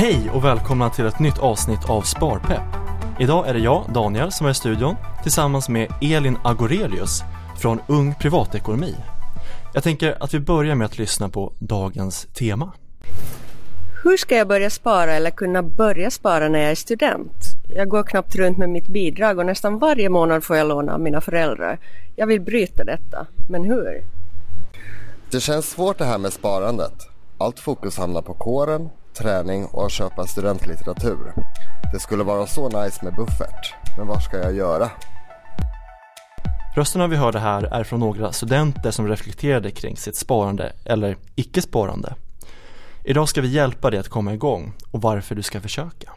Hej och välkomna till ett nytt avsnitt av Sparpepp. Idag är det jag, Daniel, som är i studion tillsammans med Elin Agorelius från Ung Privatekonomi. Jag tänker att vi börjar med att lyssna på dagens tema. Hur ska jag börja spara eller kunna börja spara när jag är student? Jag går knappt runt med mitt bidrag och nästan varje månad får jag låna av mina föräldrar. Jag vill bryta detta, men hur? Det känns svårt det här med sparandet. Allt fokus hamnar på kåren, träning och att köpa studentlitteratur. Det skulle vara så nice med buffert, men vad ska jag göra? Rösterna vi hörde här är från några studenter som reflekterade kring sitt sparande eller icke-sparande. Idag ska vi hjälpa dig att komma igång och varför du ska försöka.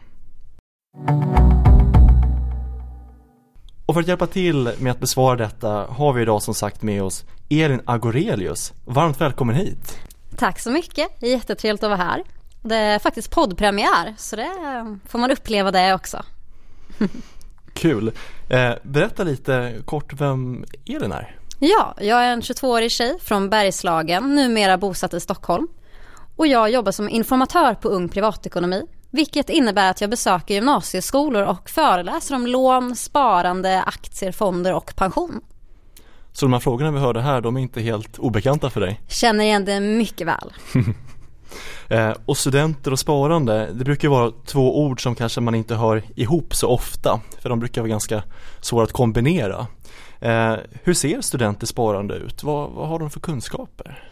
Och för att hjälpa till med att besvara detta har vi idag som sagt med oss Elin Agorelius. Varmt välkommen hit! Tack så mycket, jättetrevligt att vara här. Det är faktiskt poddpremiär så det får man uppleva det också. Kul! Eh, berätta lite kort vem Elin är. Ja, jag är en 22-årig tjej från Bergslagen, numera bosatt i Stockholm. Och jag jobbar som informatör på Ung Privatekonomi, vilket innebär att jag besöker gymnasieskolor och föreläser om lån, sparande, aktier, fonder och pension. Så de här frågorna vi hörde här, de är inte helt obekanta för dig? Känner igen det mycket väl. Eh, och studenter och sparande, det brukar vara två ord som kanske man inte hör ihop så ofta, för de brukar vara ganska svåra att kombinera. Eh, hur ser studenters sparande ut? Vad, vad har de för kunskaper?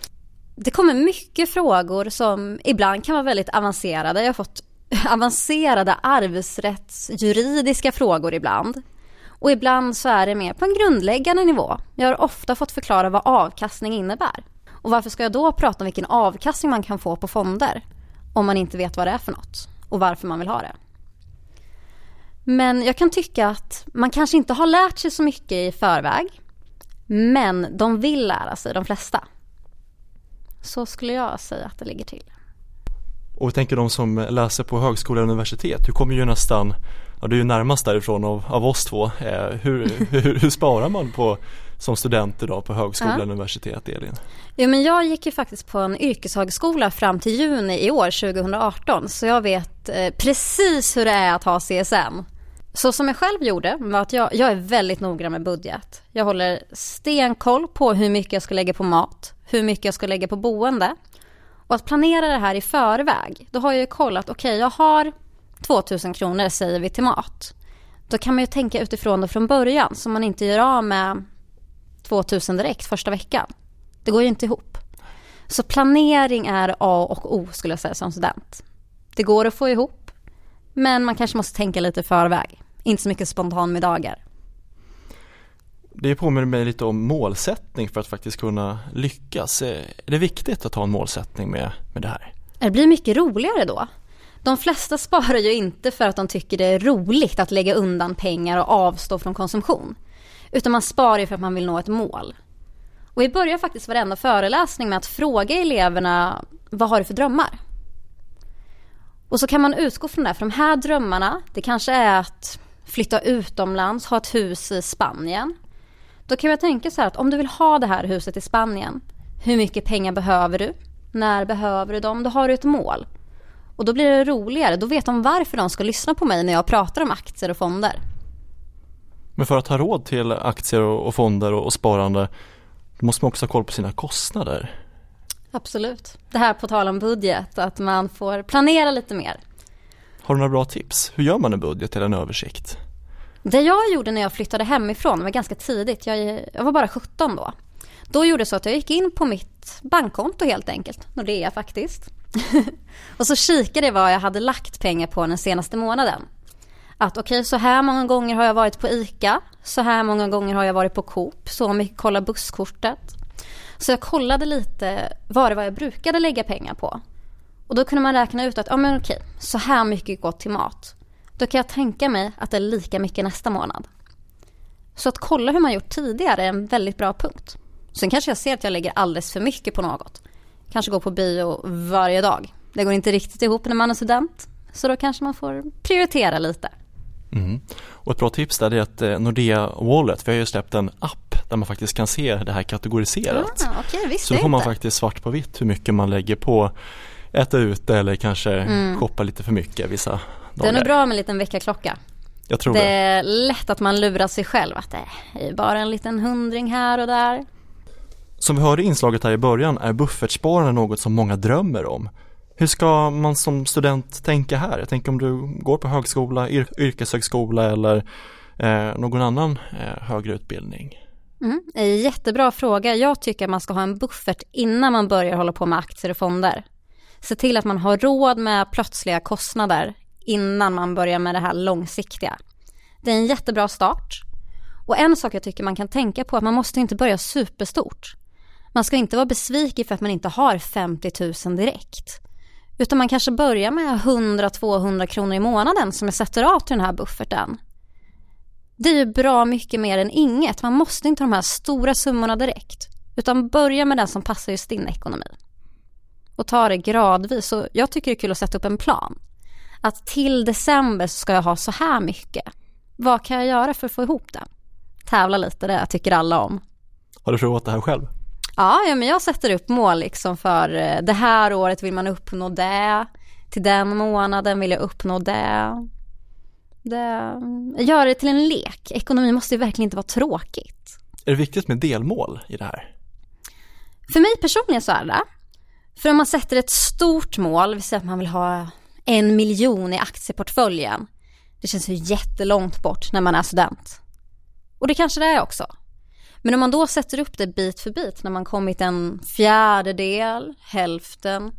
Det kommer mycket frågor som ibland kan vara väldigt avancerade. Jag har fått avancerade arvsrättsjuridiska frågor ibland. Och ibland så är det mer på en grundläggande nivå. Jag har ofta fått förklara vad avkastning innebär. Och varför ska jag då prata om vilken avkastning man kan få på fonder om man inte vet vad det är för något och varför man vill ha det. Men jag kan tycka att man kanske inte har lärt sig så mycket i förväg men de vill lära sig, de flesta. Så skulle jag säga att det ligger till. Och vi tänker de som läser på högskola och universitet, du kommer ju nästan, ja du är ju närmast därifrån av, av oss två. Eh, hur, hur, hur, sparar man på, som student idag på högskola och universitet, Elin? Ja, men jag gick ju faktiskt på en yrkeshögskola fram till juni i år, 2018, så jag vet eh, precis hur det är att ha CSN. Så som jag själv gjorde var att jag, jag är väldigt noggrann med budget. Jag håller stenkoll på hur mycket jag ska lägga på mat, hur mycket jag ska lägga på boende. Och att planera det här i förväg, då har jag ju kollat, okej okay, jag har 2000 kronor säger vi till mat. Då kan man ju tänka utifrån det från början så man inte gör av med 2000 direkt första veckan. Det går ju inte ihop. Så planering är A och O skulle jag säga som student. Det går att få ihop, men man kanske måste tänka lite i förväg. Inte så mycket spontanmiddagar. Det påminner mig lite om målsättning för att faktiskt kunna lyckas. Är det viktigt att ha en målsättning med, med det här? Det blir mycket roligare då. De flesta sparar ju inte för att de tycker det är roligt att lägga undan pengar och avstå från konsumtion. Utan man sparar ju för att man vill nå ett mål. Och vi börjar faktiskt varenda föreläsning med att fråga eleverna vad har du för drömmar? Och så kan man utgå från det, för de här drömmarna, det kanske är att flytta utomlands, ha ett hus i Spanien. Då kan jag tänka så här att om du vill ha det här huset i Spanien, hur mycket pengar behöver du? När behöver du dem? Då har du ett mål. Och då blir det roligare, då vet de varför de ska lyssna på mig när jag pratar om aktier och fonder. Men för att ha råd till aktier och fonder och sparande då måste man också ha koll på sina kostnader. Absolut. Det här på tal om budget, att man får planera lite mer. Har du några bra tips? Hur gör man en budget eller en översikt? Det jag gjorde när jag flyttade hemifrån, det var ganska tidigt, jag, jag var bara 17 då. Då gjorde jag så att jag gick in på mitt bankkonto helt enkelt, Nordea faktiskt. och så kikade jag vad jag hade lagt pengar på den senaste månaden. Att okej, okay, så här många gånger har jag varit på ICA, så här många gånger har jag varit på Coop, så om vi kollar busskortet. Så jag kollade lite vad det var jag brukade lägga pengar på. Och då kunde man räkna ut att, ja men okej, så här mycket går till mat. Då kan jag tänka mig att det är lika mycket nästa månad. Så att kolla hur man gjort tidigare är en väldigt bra punkt. Sen kanske jag ser att jag lägger alldeles för mycket på något. Kanske går på bio varje dag. Det går inte riktigt ihop när man är student. Så då kanske man får prioritera lite. Mm. Och ett bra tips där är att eh, Nordea Wallet, vi har ju släppt en app där man faktiskt kan se det här kategoriserat. Ah, okay, så då får man faktiskt svart på vitt hur mycket man lägger på äta ute eller kanske mm. shoppa lite för mycket vissa dagar. Det är bra med en liten väckarklocka. Jag tror det. Det är lätt att man lurar sig själv att det är bara en liten hundring här och där. Som vi hörde i inslaget här i början är buffertsparande något som många drömmer om. Hur ska man som student tänka här? Jag tänker om du går på högskola, yr yrkeshögskola eller eh, någon annan eh, högre utbildning. Mm, eh, jättebra fråga. Jag tycker att man ska ha en buffert innan man börjar hålla på med aktier och fonder. Se till att man har råd med plötsliga kostnader innan man börjar med det här långsiktiga. Det är en jättebra start. Och en sak jag tycker man kan tänka på är att man måste inte börja superstort. Man ska inte vara besviken för att man inte har 50 000 direkt. Utan man kanske börjar med 100-200 kronor i månaden som jag sätter av till den här bufferten. Det är ju bra mycket mer än inget. Man måste inte ha de här stora summorna direkt. Utan börja med den som passar just din ekonomi. Och ta det gradvis. Och jag tycker det är kul att sätta upp en plan. Att till december ska jag ha så här mycket. Vad kan jag göra för att få ihop det? Tävla lite, det tycker alla om. Har du provat det här själv? Ja, ja, men jag sätter upp mål liksom för eh, det här året vill man uppnå det. Till den månaden vill jag uppnå det. det gör det till en lek. Ekonomi måste ju verkligen inte vara tråkigt. Är det viktigt med delmål i det här? För mig personligen så är det För om man sätter ett stort mål, vi säger att man vill ha en miljon i aktieportföljen. Det känns ju jättelångt bort när man är student. Och det kanske det är också. Men om man då sätter upp det bit för bit när man kommit en fjärdedel, hälften.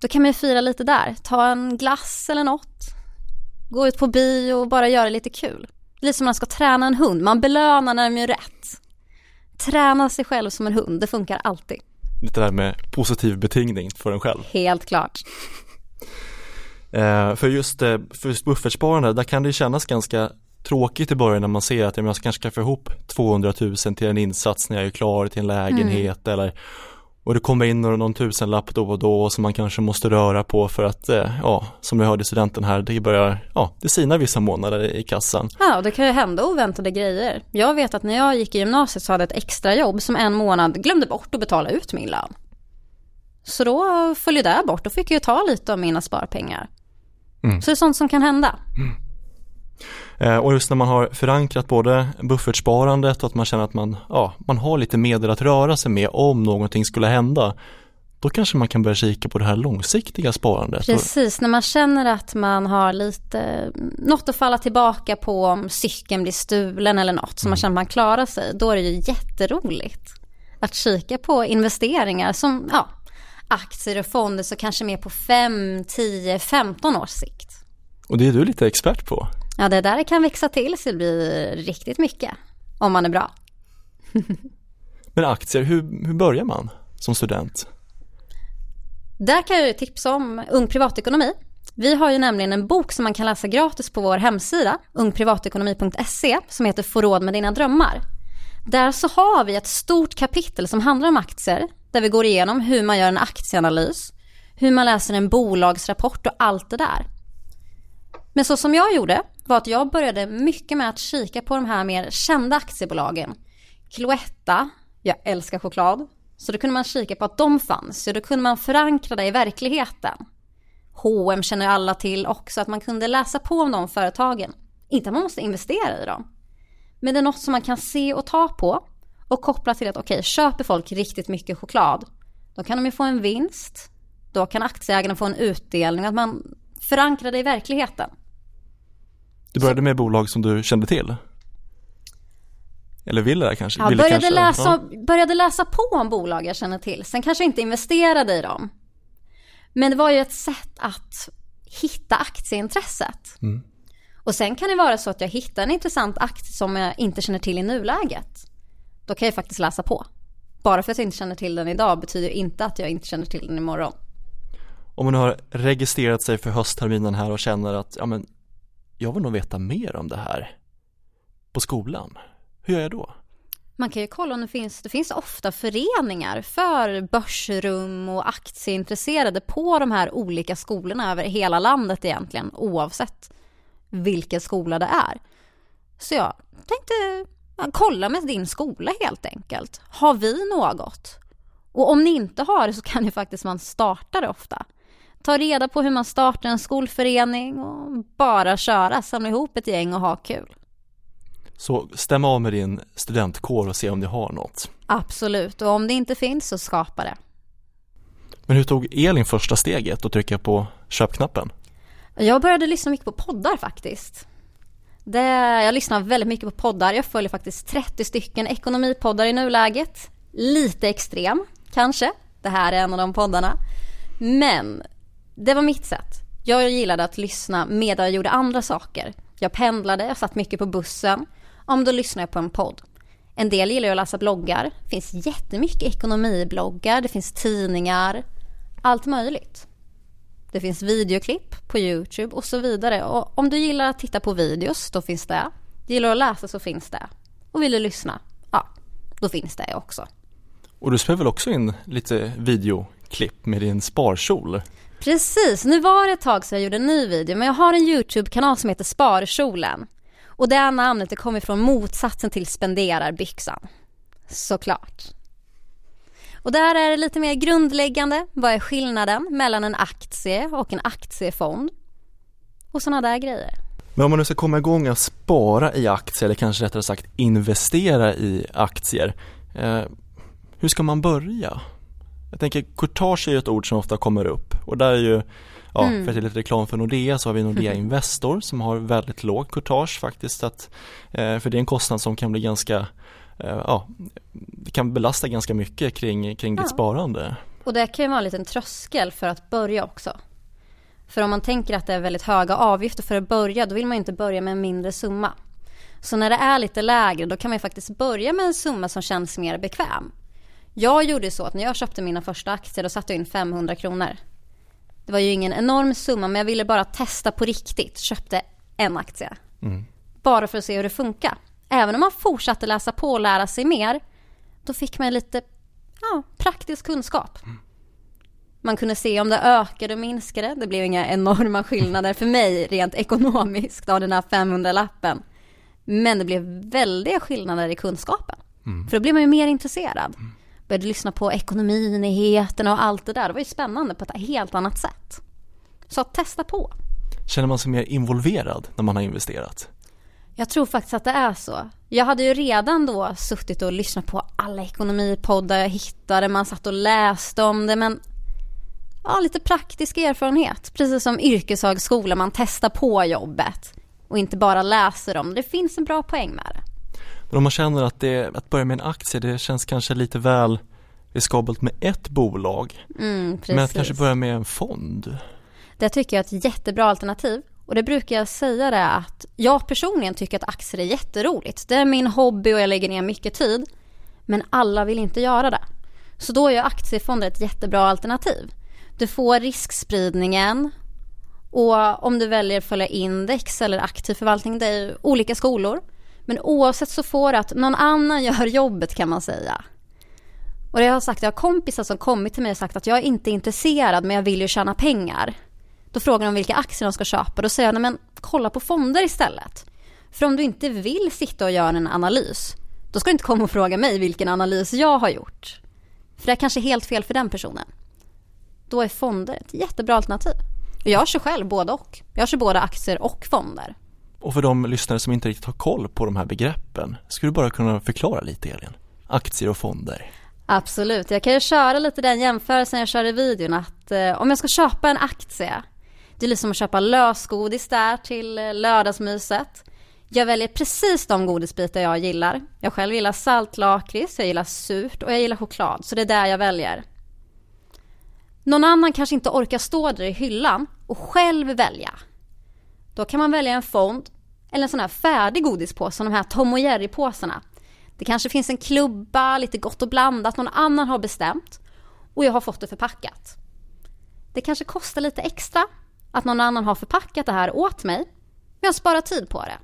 Då kan man ju fira lite där. Ta en glass eller något. Gå ut på bio och bara göra lite kul. Det är lite som när man ska träna en hund. Man belönar när de gör rätt. Träna sig själv som en hund, det funkar alltid. Lite där med positiv betingning för en själv. Helt klart. eh, för just, eh, för just buffertsparande, där kan det kännas ganska tråkigt i början när man ser att jag kanske kan få ihop 200 000 till en insats när jag är klar till en lägenhet mm. eller och det kommer in någon, tusenlapp då och då som man kanske måste röra på för att, eh, ja, som jag hörde studenten här, det börjar, ja, det sinar vissa månader i kassan. Ja, och det kan ju hända oväntade grejer. Jag vet att när jag gick i gymnasiet så hade jag ett extra jobb som en månad glömde bort att betala ut min lön. Så då följde det bort, då fick jag ta lite av mina sparpengar. Mm. Så det är sånt som kan hända. Mm. Eh, och just när man har förankrat både buffertsparandet och att man känner att man, ja, man har lite medel att röra sig med om någonting skulle hända. Då kanske man kan börja kika på det här långsiktiga sparandet. Precis, när man känner att man har lite, något att falla tillbaka på om cykeln blir stulen eller något, så mm. man känner att man klarar sig, då är det ju jätteroligt att kika på investeringar som, ja, aktier och fonder så kanske mer på 5, 10, 15 års sikt. Och det är du lite expert på. Ja, det där kan växa till så det blir riktigt mycket. Om man är bra. Men aktier, hur, hur börjar man som student? Där kan jag tipsa om Ung Privatekonomi. Vi har ju nämligen en bok som man kan läsa gratis på vår hemsida, ungprivatekonomi.se, som heter Få råd med dina drömmar. Där så har vi ett stort kapitel som handlar om aktier, där vi går igenom hur man gör en aktieanalys, hur man läser en bolagsrapport och allt det där. Men så som jag gjorde var att jag började mycket med att kika på de här mer kända aktiebolagen. Cloetta, jag älskar choklad. Så då kunde man kika på att de fanns, så då kunde man förankra det i verkligheten. H&M känner alla till också, att man kunde läsa på om de företagen. Inte att man måste investera i dem. Men det är något som man kan se och ta på och koppla till att okej, okay, köper folk riktigt mycket choklad, då kan de ju få en vinst. Då kan aktieägarna få en utdelning, att man förankrar det i verkligheten. Du började med bolag som du kände till? Eller ville kanske? Ja, ville började, kanske, läsa, ja. började läsa på om bolag jag känner till. Sen kanske inte investerade i dem. Men det var ju ett sätt att hitta aktieintresset. Mm. Och sen kan det vara så att jag hittar en intressant aktie som jag inte känner till i nuläget. Då kan jag faktiskt läsa på. Bara för att jag inte känner till den idag betyder inte att jag inte känner till den imorgon. Om man har registrerat sig för höstterminen här och känner att ja, men jag vill nog veta mer om det här på skolan. Hur gör jag då? Man kan ju kolla om det finns, det finns ofta föreningar för börsrum och aktieintresserade på de här olika skolorna över hela landet egentligen, oavsett vilken skola det är. Så jag tänkte kolla med din skola helt enkelt. Har vi något? Och om ni inte har det så kan ju faktiskt man starta det ofta ta reda på hur man startar en skolförening och bara köra, samla ihop ett gäng och ha kul. Så stäm av med din studentkår och se om ni har något. Absolut, och om det inte finns så skapa det. Men hur tog Elin första steget och trycka på köpknappen? Jag började lyssna mycket på poddar faktiskt. Det, jag lyssnar väldigt mycket på poddar. Jag följer faktiskt 30 stycken ekonomipoddar i nuläget. Lite extrem, kanske. Det här är en av de poddarna. Men det var mitt sätt. Jag gillade att lyssna medan jag gjorde andra saker. Jag pendlade, jag satt mycket på bussen. Om då lyssnade jag på en podd. En del gillar att läsa bloggar. Det finns jättemycket ekonomibloggar, det finns tidningar. Allt möjligt. Det finns videoklipp på Youtube och så vidare. Och om du gillar att titta på videos, då finns det. Gillar du att läsa så finns det. Och vill du lyssna, ja, då finns det också. Och du spelar väl också in lite videoklipp med din sparkjol? Precis, nu var det ett tag sedan jag gjorde en ny video men jag har en YouTube-kanal som heter Sparkjolen. Och det namnet det kommer från motsatsen till spenderarbyxan. Såklart. Och där är det lite mer grundläggande. Vad är skillnaden mellan en aktie och en aktiefond? Och sådana där grejer. Men om man nu ska komma igång att spara i aktier eller kanske rättare sagt investera i aktier. Eh, hur ska man börja? Jag tänker courtage är ju ett ord som ofta kommer upp och där är ju Ja, mm. för att lite reklam för Nordea så har vi Nordea Investor som har väldigt låg courtage faktiskt att, eh, för det är en kostnad som kan bli ganska eh, ja, det kan belasta ganska mycket kring, kring ditt sparande. Och det kan ju vara en liten tröskel för att börja också. För om man tänker att det är väldigt höga avgifter för att börja, då vill man inte börja med en mindre summa. Så när det är lite lägre, då kan man faktiskt börja med en summa som känns mer bekväm. Jag gjorde så att när jag köpte mina första aktier, då satte jag in 500 kronor. Det var ju ingen enorm summa, men jag ville bara testa på riktigt. Köpte en aktie. Mm. Bara för att se hur det funkar. Även om man fortsatte läsa på och lära sig mer, då fick man lite ja, praktisk kunskap. Man kunde se om det ökade och minskade. Det blev inga enorma skillnader för mig rent ekonomiskt av den här 500-lappen. Men det blev väldiga skillnader i kunskapen. Mm. För då blev man ju mer intresserad. Mm. Började lyssna på ekonominyheterna och allt det där. Det var ju spännande på ett helt annat sätt. Så testa på. Känner man sig mer involverad när man har investerat? Jag tror faktiskt att det är så. Jag hade ju redan då suttit och lyssnat på alla ekonomipoddar jag hittade. Man satt och läste om det men ja, lite praktisk erfarenhet. Precis som yrkeshögskola, man testar på jobbet och inte bara läser om det. finns en bra poäng med det. Men om man känner att, det, att börja med en aktie, det känns kanske lite väl riskabelt med ett bolag. Mm, men att kanske börja med en fond. Det tycker jag är ett jättebra alternativ. Och det brukar jag säga det att jag personligen tycker att aktier är jätteroligt. Det är min hobby och jag lägger ner mycket tid. Men alla vill inte göra det. Så då är aktiefonder ett jättebra alternativ. Du får riskspridningen och om du väljer att följa index eller aktiv förvaltning, det är olika skolor. Men oavsett så får du att någon annan gör jobbet kan man säga. Och det jag har sagt, jag har kompisar som kommit till mig och sagt att jag är inte intresserad men jag vill ju tjäna pengar. Då frågar de vilka aktier de ska köpa. Då säger jag, nej men kolla på fonder istället. För om du inte vill sitta och göra en analys, då ska du inte komma och fråga mig vilken analys jag har gjort. För det är kanske helt fel för den personen. Då är fonder ett jättebra alternativ. Och jag kör själv både och. Jag kör både aktier och fonder. Och för de lyssnare som inte riktigt har koll på de här begreppen, skulle du bara kunna förklara lite Elin? Aktier och fonder. Absolut, jag kan ju köra lite den jämförelsen jag kör i videon att eh, om jag ska köpa en aktie det är liksom att köpa lösgodis där till eh, lördagsmyset. Jag väljer precis de godisbitar jag gillar. Jag själv gillar saltlakrits, jag gillar surt och jag gillar choklad. Så det är där jag väljer. Någon annan kanske inte orkar stå där i hyllan och själv välja. Då kan man välja en fond eller en sån här färdig godispåse, de här Tom och Jerry-påsarna. Det kanske finns en klubba, lite gott och blandat, någon annan har bestämt och jag har fått det förpackat. Det kanske kostar lite extra att någon annan har förpackat det här åt mig, men jag sparar tid på det.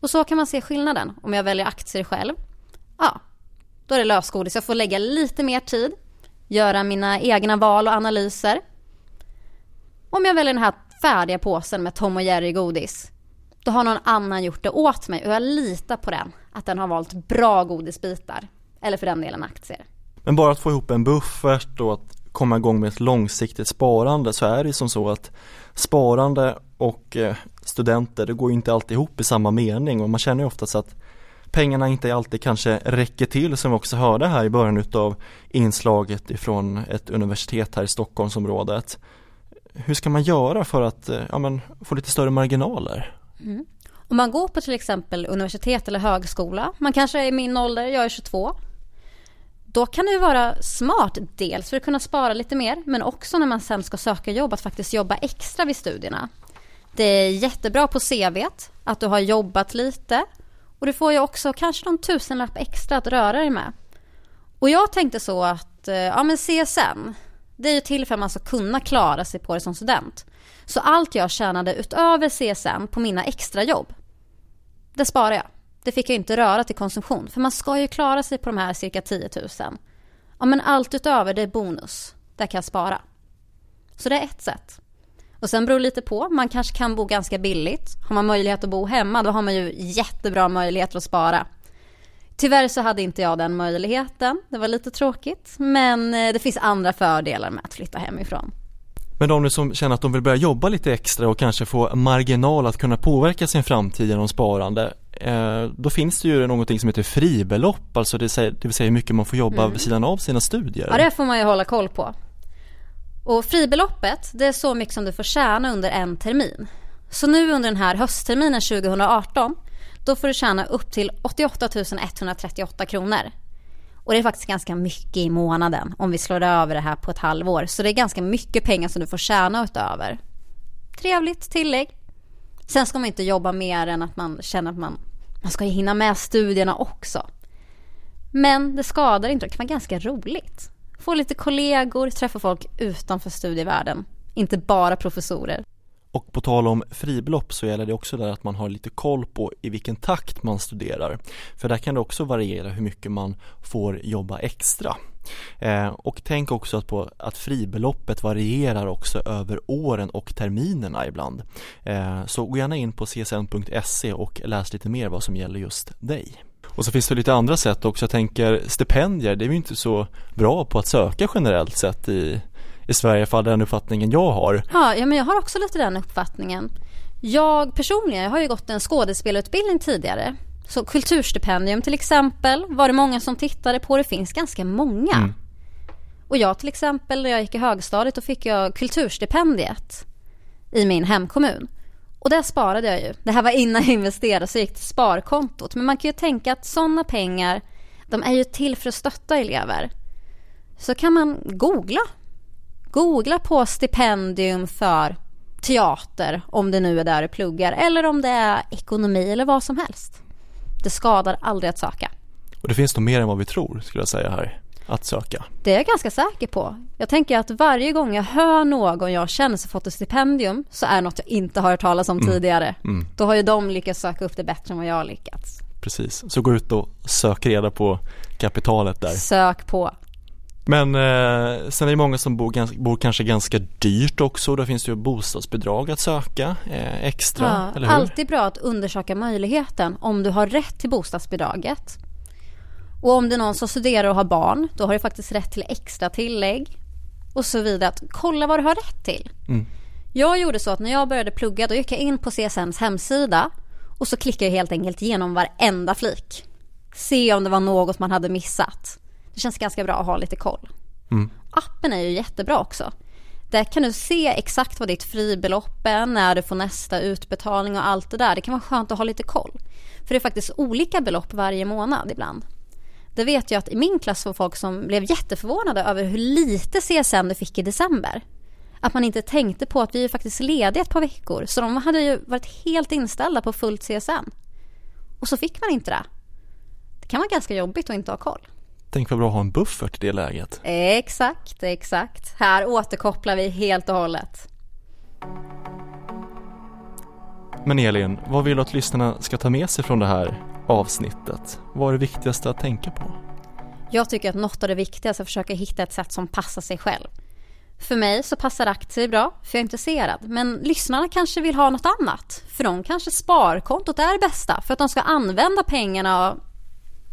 Och så kan man se skillnaden om jag väljer aktier själv. Ja, då är det lösgodis. Jag får lägga lite mer tid, göra mina egna val och analyser. Om jag väljer den här färdiga påsen med Tom och Jerry godis, då har någon annan gjort det åt mig och jag litar på den, att den har valt bra godisbitar. Eller för den delen aktier. Men bara att få ihop en buffert och att komma igång med ett långsiktigt sparande så är det som så att sparande och eh, studenter det går ju inte alltid ihop i samma mening och man känner ju oftast att pengarna inte alltid kanske räcker till som vi också hörde här i början utav inslaget ifrån ett universitet här i Stockholmsområdet. Hur ska man göra för att eh, ja, men, få lite större marginaler? Mm. Om man går på till exempel universitet eller högskola, man kanske är i min ålder, jag är 22. Då kan det vara smart, dels för att kunna spara lite mer, men också när man sen ska söka jobb, att faktiskt jobba extra vid studierna. Det är jättebra på CV att du har jobbat lite och du får ju också kanske någon tusenlapp extra att röra dig med. Och jag tänkte så att, eh, ja men CSN, det är ju till för att man ska kunna klara sig på det som student. Så allt jag tjänade utöver CSN på mina extrajobb, det sparar jag. Det fick jag inte röra till konsumtion, för man ska ju klara sig på de här cirka 10 000. Ja men allt utöver det är bonus, där kan jag spara. Så det är ett sätt. Och sen beror det lite på, man kanske kan bo ganska billigt. Har man möjlighet att bo hemma då har man ju jättebra möjligheter att spara. Tyvärr så hade inte jag den möjligheten, det var lite tråkigt. Men eh, det finns andra fördelar med att flytta hemifrån. Men de som känner att de vill börja jobba lite extra och kanske få marginal att kunna påverka sin framtid genom sparande eh, då finns det ju någonting som heter fribelopp, alltså det, vill säga hur mycket man får jobba mm. vid sidan av sina studier. Ja, det får man ju hålla koll på. Och fribeloppet, det är så mycket som du får tjäna under en termin. Så nu under den här höstterminen 2018, då får du tjäna upp till 88 138 kronor. Och det är faktiskt ganska mycket i månaden om vi slår över det här på ett halvår. Så det är ganska mycket pengar som du får tjäna utöver. Trevligt tillägg. Sen ska man inte jobba mer än att man känner att man, man ska hinna med studierna också. Men det skadar inte, det kan vara ganska roligt. Få lite kollegor, träffa folk utanför studievärlden. Inte bara professorer. Och på tal om fribelopp så gäller det också där att man har lite koll på i vilken takt man studerar. För där kan det också variera hur mycket man får jobba extra. Eh, och tänk också att, på, att fribeloppet varierar också över åren och terminerna ibland. Eh, så gå gärna in på csn.se och läs lite mer vad som gäller just dig. Och så finns det lite andra sätt också. Jag tänker stipendier, det är vi inte så bra på att söka generellt sett i, i Sverige, för den uppfattningen jag har. Ja, ja, men jag har också lite den uppfattningen. Jag personligen jag har ju gått en skådespelarutbildning tidigare. Så kulturstipendium till exempel var det många som tittade på. Det finns ganska många. Mm. Och jag till exempel, när jag gick i högstadiet, då fick jag kulturstipendiet i min hemkommun. Och där sparade jag ju. Det här var innan jag investerade så jag gick till sparkontot. Men man kan ju tänka att sådana pengar, de är ju till för att stötta elever. Så kan man googla. Googla på stipendium för teater, om det nu är där du pluggar, eller om det är ekonomi eller vad som helst. Det skadar aldrig att söka. Och det finns nog mer än vad vi tror, skulle jag säga här att söka? Det är jag ganska säker på. Jag tänker att varje gång jag hör någon jag känner som fått ett stipendium så är det något jag inte har hört talas om mm. tidigare. Mm. Då har ju de lyckats söka upp det bättre än vad jag har lyckats. Precis, så gå ut och sök reda på kapitalet där. Sök på. Men eh, sen är det många som bor, ganska, bor kanske ganska dyrt också. Då finns det ju bostadsbidrag att söka eh, extra, ja, eller hur? Alltid bra att undersöka möjligheten om du har rätt till bostadsbidraget. Och om det är någon som studerar och har barn, då har du faktiskt rätt till extra tillägg och så vidare. Att kolla vad du har rätt till. Mm. Jag gjorde så att när jag började plugga, då gick jag in på CSNs hemsida och så klickade jag helt enkelt igenom varenda flik. Se om det var något man hade missat. Det känns ganska bra att ha lite koll. Mm. Appen är ju jättebra också. Där kan du se exakt vad ditt fribelopp är, när du får nästa utbetalning och allt det där. Det kan vara skönt att ha lite koll. För det är faktiskt olika belopp varje månad ibland. Det vet jag att i min klass var folk som blev jätteförvånade över hur lite CSN du fick i december. Att man inte tänkte på att vi är faktiskt lediga ett par veckor. Så de hade ju varit helt inställda på fullt CSN. Och så fick man inte det. Det kan vara ganska jobbigt att inte ha koll. Tänk vad bra att ha en buffert i det läget. Exakt, exakt. Här återkopplar vi helt och hållet. Men Elin, vad vill du att lyssnarna ska ta med sig från det här avsnittet? Vad är det viktigaste att tänka på? Jag tycker att något av det viktigaste är att försöka hitta ett sätt som passar sig själv. För mig så passar aktier bra, för jag är intresserad. Men lyssnarna kanske vill ha något annat. För de kanske sparkontot är det bästa för att de ska använda pengarna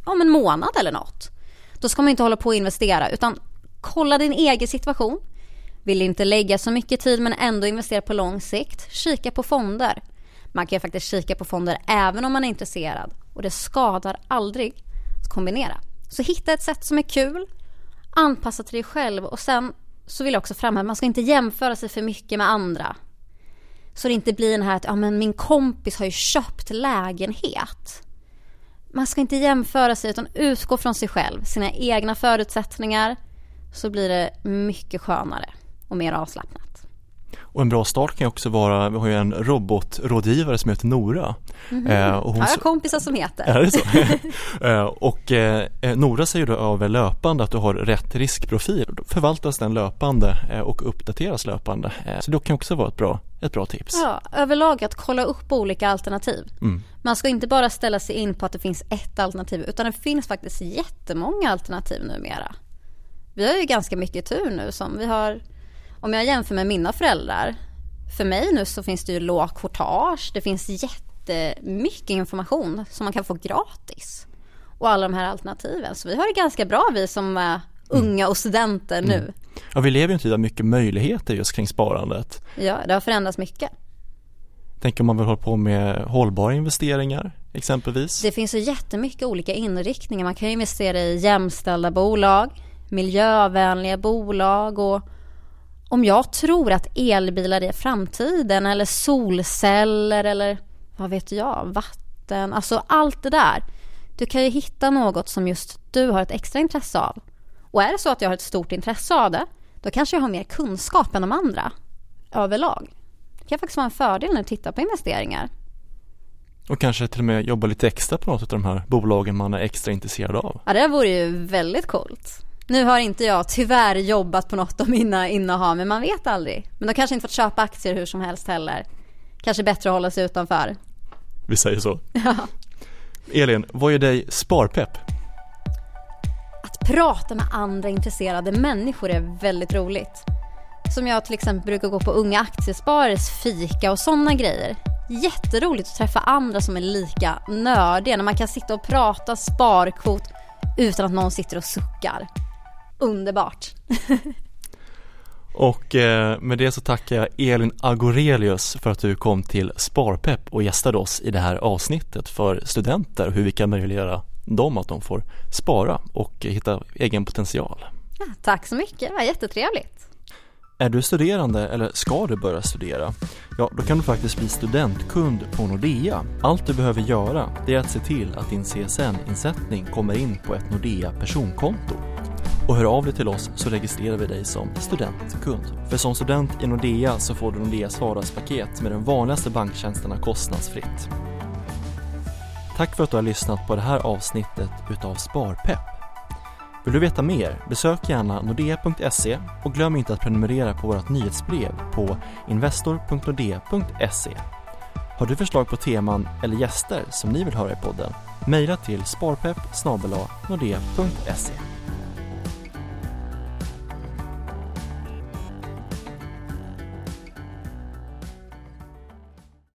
om en månad eller något. Då ska man inte hålla på och investera utan Kolla din egen situation. Vill inte lägga så mycket tid men ändå investera på lång sikt? Kika på fonder. Man kan ju faktiskt kika på fonder även om man är intresserad och det skadar aldrig att kombinera. Så hitta ett sätt som är kul, anpassa till dig själv och sen så vill jag också framhäva, man ska inte jämföra sig för mycket med andra. Så det inte blir den här att, ja men min kompis har ju köpt lägenhet. Man ska inte jämföra sig utan utgå från sig själv, sina egna förutsättningar. Så blir det mycket skönare och mer avslappnat. Och en bra start kan också vara, vi har ju en robotrådgivare som heter Nora. Mm -hmm. eh, och hon har jag kompisar som heter. Är det så? eh, och eh, Nora säger då över löpande att du har rätt riskprofil. Då förvaltas den löpande eh, och uppdateras löpande. Så det kan också vara ett bra, ett bra tips. Ja, överlag att kolla upp olika alternativ. Mm. Man ska inte bara ställa sig in på att det finns ett alternativ utan det finns faktiskt jättemånga alternativ numera. Vi har ju ganska mycket tur nu som vi har om jag jämför med mina föräldrar. För mig nu så finns det ju låg courtage. Det finns jättemycket information som man kan få gratis. Och alla de här alternativen. Så vi har det ganska bra vi som är unga och studenter nu. Mm. Ja, vi lever ju en tid av mycket möjligheter just kring sparandet. Ja, det har förändrats mycket. Tänker man vill hålla på med hållbara investeringar exempelvis? Det finns så jättemycket olika inriktningar. Man kan ju investera i jämställda bolag, miljövänliga bolag och om jag tror att elbilar är framtiden eller solceller eller vad vet jag, vatten, alltså allt det där. Du kan ju hitta något som just du har ett extra intresse av. Och är det så att jag har ett stort intresse av det, då kanske jag har mer kunskap än de andra överlag. Det kan faktiskt vara en fördel när du tittar på investeringar. Och kanske till och med jobba lite extra på något av de här bolagen man är extra intresserad av. Ja, det vore ju väldigt coolt. Nu har inte jag tyvärr jobbat på något av mina innehav, men man vet aldrig. Men de kanske inte fått köpa aktier hur som helst heller. Kanske bättre att hålla sig utanför. Vi säger så. Ja. Elin, vad gör dig sparpepp? Prata med andra intresserade människor är väldigt roligt. Som jag till exempel brukar gå på Unga Aktiesparares fika och sådana grejer. Jätteroligt att träffa andra som är lika nördiga när man kan sitta och prata sparkvot utan att någon sitter och suckar underbart. och eh, med det så tackar jag Elin Agorelius för att du kom till Sparpepp och gästade oss i det här avsnittet för studenter, och hur vi kan möjliggöra dem att de får spara och hitta egen potential. Ja, tack så mycket, det var jättetrevligt. Är du studerande eller ska du börja studera? Ja, då kan du faktiskt bli studentkund på Nordea. Allt du behöver göra är att se till att din CSN-insättning kommer in på ett Nordea personkonto och hör av dig till oss så registrerar vi dig som studentkund. För som student i Nordea så får du Nordeas vardagspaket med de vanligaste banktjänsterna kostnadsfritt. Tack för att du har lyssnat på det här avsnittet utav Sparpepp. Vill du veta mer? Besök gärna nordea.se och glöm inte att prenumerera på vårt nyhetsbrev på investor.nordea.se. Har du förslag på teman eller gäster som ni vill höra i podden? Mejla till sparpepp nordea.se